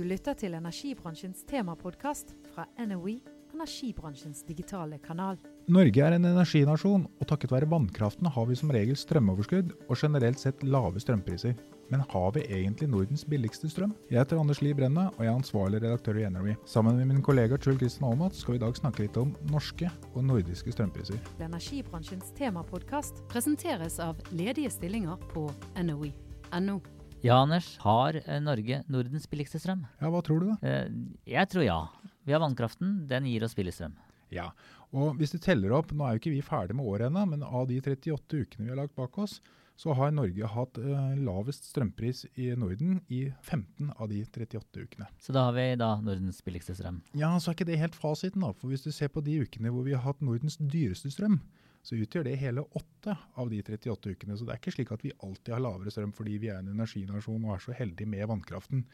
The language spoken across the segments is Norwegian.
Du lytter til energibransjens temapodkast fra NOE, energibransjens digitale kanal. Norge er en energinasjon, og takket være vannkraften har vi som regel strømoverskudd og generelt sett lave strømpriser. Men har vi egentlig Nordens billigste strøm? Jeg heter Anders Lie Brenne, og jeg er ansvarlig redaktør i Energy. Sammen med min kollega Trull Kristian Aamodt skal vi i dag snakke litt om norske og nordiske strømpriser. Energibransjens temapodkast presenteres av ledige stillinger på NOE.no. Ja, Anders. Har eh, Norge Nordens billigste strøm? Ja, hva tror du da? Eh, Jeg tror ja. Vi har vannkraften. Den gir oss billig strøm. Ja, og hvis du teller opp, nå er jo ikke vi ferdig med året ennå, men av de 38 ukene vi har lagt bak oss, så har Norge hatt eh, lavest strømpris i Norden i 15 av de 38 ukene. Så da har vi da Nordens billigste strøm. Ja, så er ikke det helt fasiten da, for hvis du ser på de ukene hvor vi har hatt Nordens dyreste strøm, så utgjør det hele åtte av de 38 ukene. Så det er ikke slik at vi alltid har lavere strøm fordi vi er en energinasjon og er så heldige med vannkraften.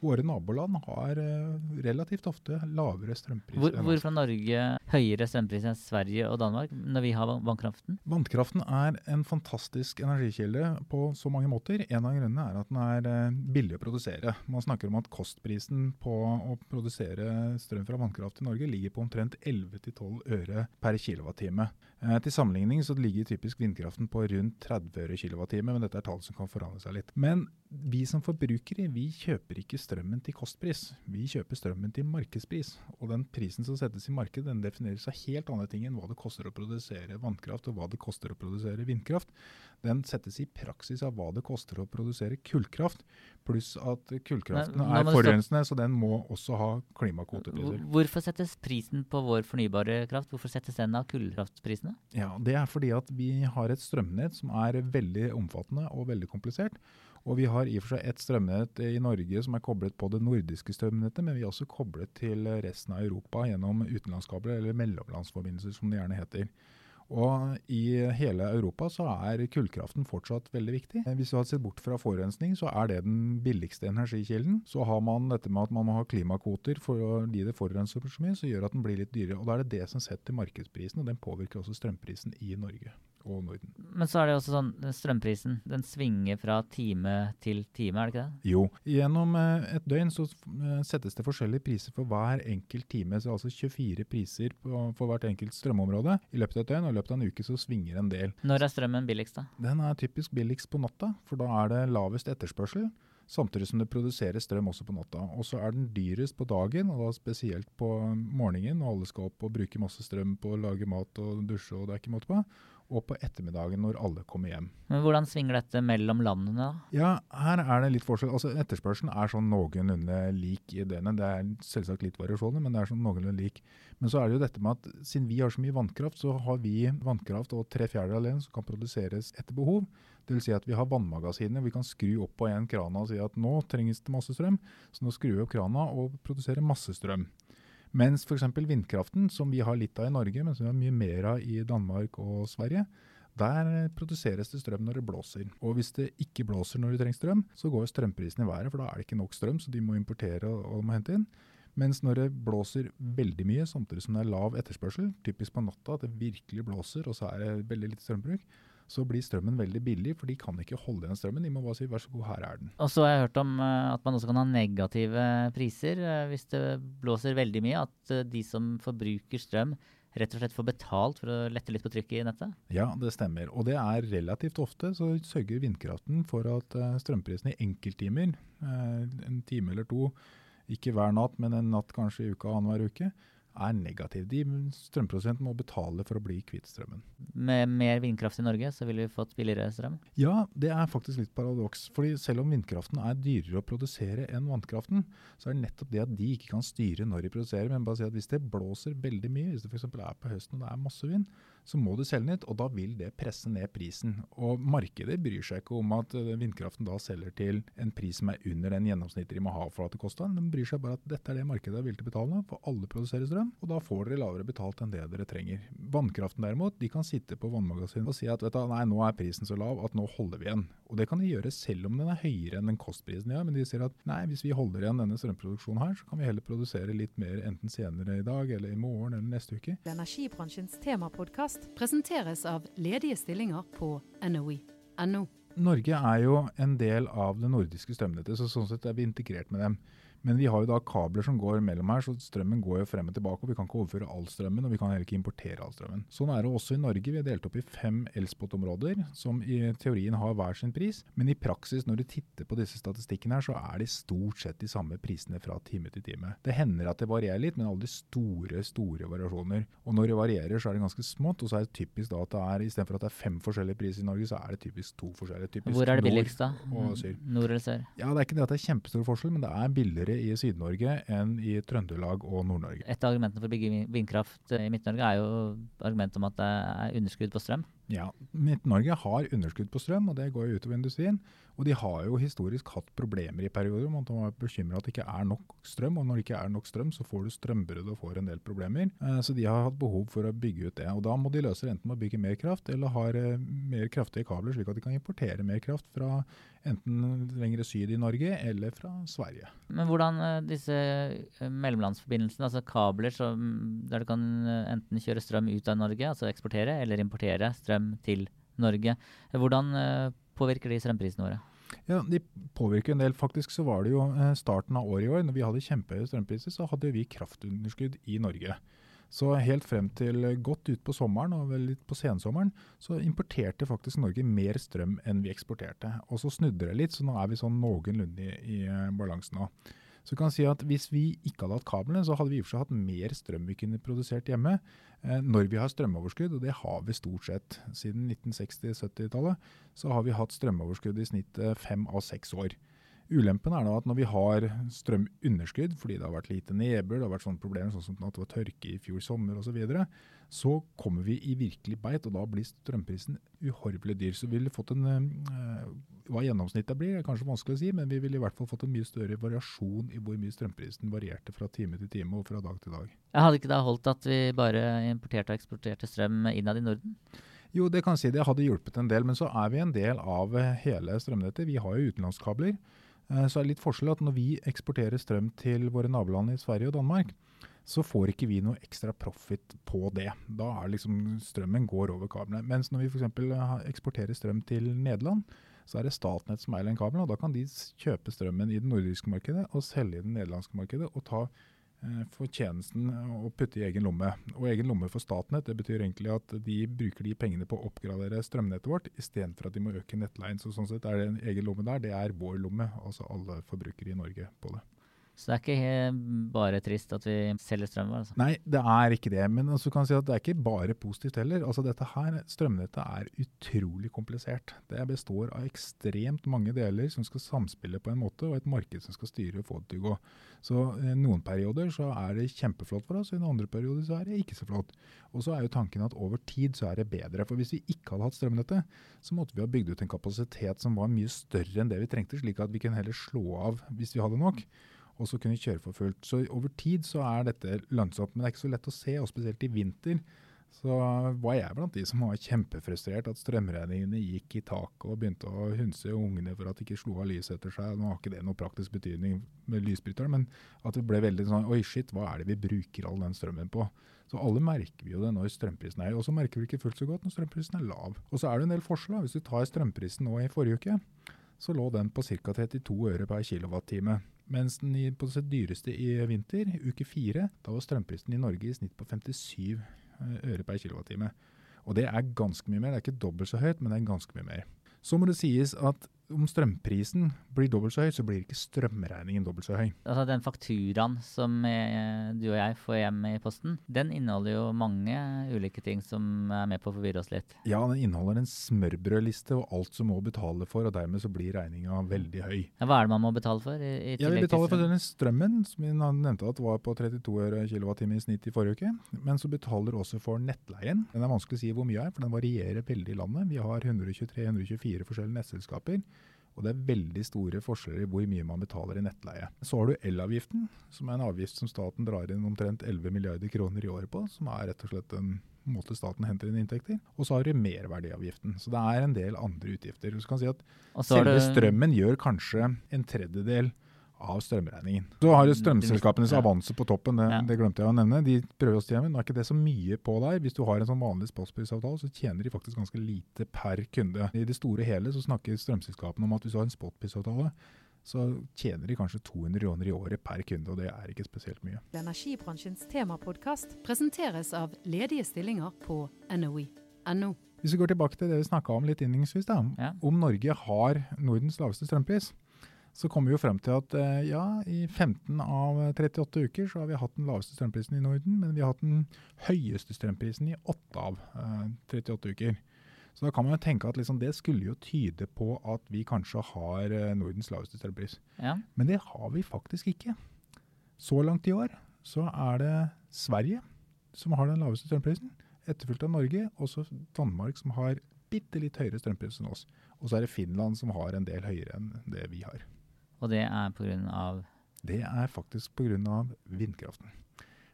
Våre naboland har eh, relativt ofte lavere strømpris. Hvor, hvorfor har Norge høyere strømpris enn Sverige og Danmark når vi har vannkraften? Vannkraften er en fantastisk energikilde på så mange måter. En av grunnene er at den er eh, billig å produsere. Man snakker om at kostprisen på å produsere strøm fra vannkraft i Norge ligger på omtrent 11-12 øre per kilowattime. Eh, til sammenligning så ligger typisk vindkraften på rundt 30 øre kWt, men dette er tall som kan forandre seg litt. Men vi som forbrukere vi kjøper ikke strømmen til kostpris, vi kjøper strømmen til markedspris. Og den prisen som settes i markedet den defineres av helt andre ting enn hva det koster å produsere vannkraft og hva det koster å produsere vindkraft. Den settes i praksis av hva det koster å produsere kullkraft, pluss at kullkraften er forurensende, så den må også ha klimakvotepriser. Hvorfor settes prisen på vår fornybare kraft Hvorfor settes den av kullkraftprisene? Ja, Det er fordi at vi har et strømnett som er veldig omfattende og veldig komplisert. Og vi har i og for seg et strømnett i Norge som er koblet på det nordiske strømnettet, men vi er også koblet til resten av Europa gjennom utenlandskabler, eller mellomlandsforbindelser som det gjerne heter. Og i hele Europa så er kullkraften fortsatt veldig viktig. Hvis du har sett bort fra forurensning, så er det den billigste energikilden. Så har man dette med at man må ha klimakvoter fordi det forurenser så mye, så gjør at den blir litt dyrere. Og da er det det som setter markedsprisen, og den påvirker også strømprisen i Norge og Norden. Men så er det også sånn strømprisen den svinger fra time til time, er det ikke det? Jo, gjennom eh, et døgn så eh, settes det forskjellige priser for hver enkelt time. Så altså 24 priser for hvert enkelt strømområde i løpet av et døgn. Og i løpet av en uke så svinger en del. Når er strømmen billigst, da? Den er typisk billigst på natta, for da er det lavest etterspørsel. Samtidig som det produseres strøm også på natta. Og så er den dyrest på dagen, og da spesielt på morgenen når alle skal opp og bruke masse strøm på å lage mat og dusje og det er ikke måte på. Og på ettermiddagen når alle kommer hjem. Men hvordan svinger dette mellom landene, da? Ja, her er det litt forskjell. Altså Etterspørselen er sånn noenlunde lik i døgnet. Det er selvsagt litt variasjoner, men det er sånn noenlunde lik. Men så er det jo dette med at siden vi har så mye vannkraft, så har vi vannkraft og tre fjerdedeler alene som kan produseres etter behov. Det vil si at vi har vannmagasiner. Vi kan skru opp på en krana og si at nå trenges det masse strøm, så nå skrur vi opp krana og produserer masse strøm. Mens f.eks. vindkraften, som vi har litt av i Norge, men som vi har mye mer av i Danmark og Sverige, der produseres det strøm når det blåser. Og hvis det ikke blåser når du trenger strøm, så går jo strømprisen i været, for da er det ikke nok strøm, så de må importere og må hente inn. Mens når det blåser veldig mye, samtidig som det er lav etterspørsel, typisk på natta at det virkelig blåser og så er det veldig lite strømbruk, så blir strømmen veldig billig, for de kan ikke holde igjen strømmen. De må bare si vær så god, her er den. Og så har jeg hørt om eh, at man også kan ha negative priser eh, hvis det blåser veldig mye. At eh, de som forbruker strøm rett og slett får betalt for å lette litt på trykket i nettet. Ja, det stemmer. Og det er relativt ofte så sørger vindkraften for at strømprisene strømprisen i enkelttimer, eh, en time eller to, ikke hver natt, men en natt kanskje i uka annenhver uke, er negativ. De strømprodusentene må betale for å bli kvitt strømmen. Med mer vindkraft i Norge så ville vi fått billigere strøm. Ja, det er faktisk litt paradoks. fordi selv om vindkraften er dyrere å produsere enn vannkraften, så er det nettopp det at de ikke kan styre når de produserer, men bare si at hvis det blåser veldig mye, hvis det f.eks. er på høsten og det er masse vind, så må du selge nytt, og da vil det presse ned prisen. Og markedet bryr seg ikke om at eh, vindkraften da selger til en pris som er under den gjennomsnittet de må ha for at det koster. De bryr seg bare at dette er det markedet er villig til å betale, for alle produserer strøm, og da får dere lavere betalt enn det dere trenger. Vannkraften derimot, de kan sitte på vannmagasinet og si at vet du, nei, nå er prisen så lav at nå holder vi igjen. Og det kan de gjøre selv om den er høyere enn den kostprisen de har, men de sier at nei, hvis vi holder igjen denne strømproduksjonen her, så kan vi heller produsere litt mer enten senere i dag eller i morgen eller neste uke. Energibransjens temapodkast presenteres av ledige stillinger på NOE.no. Norge er jo en del av det nordiske strømnettet, så sånn sett er vi integrert med dem. Men vi har jo da kabler som går mellom her, så strømmen går jo frem og tilbake. og Vi kan ikke overføre all strømmen, og vi kan heller ikke importere all strømmen. Sånn er det også i Norge. Vi er delt opp i fem elspot-områder, som i teorien har hver sin pris. Men i praksis, når du titter på disse statistikkene her, så er de stort sett de samme prisene fra time til time. Det hender at det varierer litt, men aldri store, store variasjoner. Og når det varierer, så er det ganske smått. Og så er det typisk da at det er, istedenfor at det er fem forskjellige priser i Norge, så er det typisk to forskjellige. Typisk Hvor er det billigst, da? Nord eller sør? Ja, Det er ikke det at det er kjempestor forskjell, men det er i Syd-Norge enn i Trøndelag og Nord-Norge. Et av argumentene for å bygge vindkraft i Midt-Norge er jo argumentet om at det er underskudd på strøm. Ja, Midt-Norge har underskudd på strøm, og det går jo utover industrien. Og de har jo historisk hatt problemer i perioder de var bekymra at det ikke er nok strøm. Og når det ikke er nok strøm, så får du strømbrudd og får en del problemer. Eh, så de har hatt behov for å bygge ut det. Og da må de løse det enten med å bygge mer kraft, eller har eh, mer kraftige kabler, slik at de kan importere mer kraft fra enten lengre syd i Norge eller fra Sverige. Men hvordan eh, disse mellomlandsforbindelsene, altså kabler som, der du kan enten kjøre strøm ut av Norge, altså eksportere, eller importere strøm til Norge, hvordan påvirker de strømprisene våre? Ja, De påvirker en del. Faktisk så var det jo starten av året i år, når vi hadde kjempehøye strømpriser, så hadde vi kraftunderskudd i Norge. Så helt frem til godt utpå sommeren og vel litt på sensommeren, så importerte faktisk Norge mer strøm enn vi eksporterte. Og så snudde det litt, så nå er vi sånn noenlunde i, i balanse nå. Så kan si at Hvis vi ikke hadde hatt kablene, så hadde vi i og for seg hatt mer strøm vi kunne produsert hjemme. Eh, når vi har strømoverskudd, og det har vi stort sett siden 1960-70-tallet, så har vi hatt strømoverskudd i snitt fem av seks år. Ulempen er da at når vi har strømunderskudd, fordi det har vært lite nedbør, det har vært sånne problemer sånn som at det var tørke i fjor sommer osv., så, videre, så kommer vi i virkelig beit, og da blir strømprisen uhorvelig dyr. Så vi ville fått en øh, Hva gjennomsnittet blir, er kanskje vanskelig å si, men vi ville i hvert fall fått en mye større variasjon i hvor mye strømprisen varierte fra time til time og fra dag til dag. Jeg hadde ikke da holdt at vi bare importerte og eksporterte strøm innad i Norden? Jo, det kan si det hadde hjulpet en del, men så er vi en del av hele strømnettet. Vi har jo utenlandskabler. Eh, så er det litt forskjell at når vi eksporterer strøm til våre naboland i Sverige og Danmark, så får ikke vi noe ekstra profit på det. Da er liksom strømmen går over kablene. Mens når vi f.eks. eksporterer strøm til Nederland, så er det Statnett som eier den kabelen. og Da kan de kjøpe strømmen i det nordiske markedet og selge i det nederlandske markedet. og ta Eh, fortjenesten å putte i egen lomme. Og egen lomme for Statnett det betyr egentlig at de bruker de pengene på å oppgradere strømnettet vårt, istedenfor at de må øke nettleien. Så sånn sett er det en egen lomme der. Det er vår lomme, altså alle forbrukere i Norge på det. Så det er ikke bare trist at vi selger strøm? Altså. Nei, det er ikke det. Men altså kan si at det er ikke bare positivt heller. Altså dette her, Strømnettet er utrolig komplisert. Det består av ekstremt mange deler som skal samspille på en måte, og et marked som skal styre og få det til å gå. Så eh, noen perioder så er det kjempeflott for oss, og i andre perioder så er det ikke så flott. Og så er jo tanken at over tid så er det bedre. For hvis vi ikke hadde hatt strømnettet, så måtte vi ha bygd ut en kapasitet som var mye større enn det vi trengte, slik at vi kunne heller slå av hvis vi hadde nok og så kunne kjøre for fullt. Så over tid så er dette lønnsomt, men det er ikke så lett å se, og spesielt i vinter. Så var jeg blant de som var kjempefrustrert at strømregningene gikk i taket og begynte å hunse ungene for at de ikke slo av lyset etter seg. Nå har ikke det noen praktisk betydning med lysbryteren, men at det ble veldig sånn Oi, shit, hva er det vi bruker all den strømmen på? Så alle merker vi jo det når strømprisen er. Og så merker vi ikke fullt så godt når strømprisen er lav. Og så er det en del forskjell. Hvis du tar strømprisen nå i forrige uke, så lå den på ca. 32 øre per kilowattime. Mens den på det dyreste i vinter, uke fire, da var strømprisen i Norge i snitt på 57 eh, øre per kilowattime. Og det er ganske mye mer. Det er ikke dobbelt så høyt, men det er ganske mye mer. Så må det sies at om strømprisen blir dobbelt så høy, så blir ikke strømregningen dobbelt så høy. Altså Den fakturaen som eh, du og jeg får hjem i posten, den inneholder jo mange ulike ting som er med på å forvirre oss litt. Ja, den inneholder en smørbrødliste og alt som må betale for, og dermed så blir regninga veldig høy. Ja, hva er det man må betale for? I, i Ja, Vi betaler for denne strømmen, som vi nevnte at var på 32 øre kWt i snitt i forrige uke. Men så betaler du også for nettleien. Den er vanskelig å si hvor mye er, for den varierer veldig i landet. Vi har 123-124 forskjellige nettselskaper. Og det er veldig store forskjeller i hvor mye man betaler i nettleie. Så har du elavgiften, som er en avgift som staten drar inn omtrent 11 milliarder kroner i året på. Som er rett og slett en måte staten henter inn inntekter. Og så har du merverdiavgiften. Så det er en del andre utgifter. Du kan si at Selve strømmen gjør kanskje en tredjedel av strømregningen. Så har du strømselskapenes avanse på toppen, det, Ja. det glemte jeg å nevne. De prøver å stjele, nå er ikke det så mye på deg. Hvis du har en sånn vanlig spotprisavtale, så tjener de faktisk ganske lite per kunde. I det store hele så snakker strømselskapene om at hvis du har en spotprisavtale, så tjener de kanskje 200 kroner i året per kunde, og det er ikke spesielt mye. Energibransjens temapodkast presenteres av ledige stillinger på NOE.no. Hvis vi går tilbake til det vi snakka om litt innledningsvis, da, Ja. om Norge har Nordens laveste strømpris, så kommer vi jo frem til at eh, ja, i 15 av 38 uker så har vi hatt den laveste strømprisen i Norden, men vi har hatt den høyeste strømprisen i 8 av eh, 38 uker. Så da kan man jo tenke at liksom det skulle jo tyde på at vi kanskje har eh, Nordens laveste strømpris. Ja. Men det har vi faktisk ikke. Så langt i år så er det Sverige som har den laveste strømprisen, etterfulgt av Norge, og så Danmark som har bitte litt høyere strømpris enn oss. Og så er det Finland som har en del høyere enn det vi har. Og det er pga. Det er faktisk pga. vindkraften.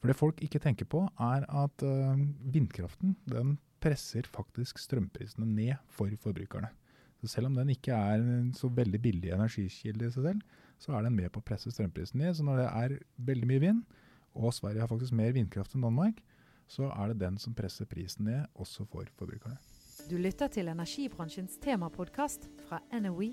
For det folk ikke tenker på, er at øh, vindkraften den presser faktisk strømprisene ned for forbrukerne. Så selv om den ikke er en så veldig billig energikilde i seg selv, så er den med på å presse strømprisen ned. Så når det er veldig mye vind, og Sverige har faktisk mer vindkraft enn Danmark, så er det den som presser prisen ned, også for forbrukerne. Du lytter til energibransjens temapodkast fra NOE,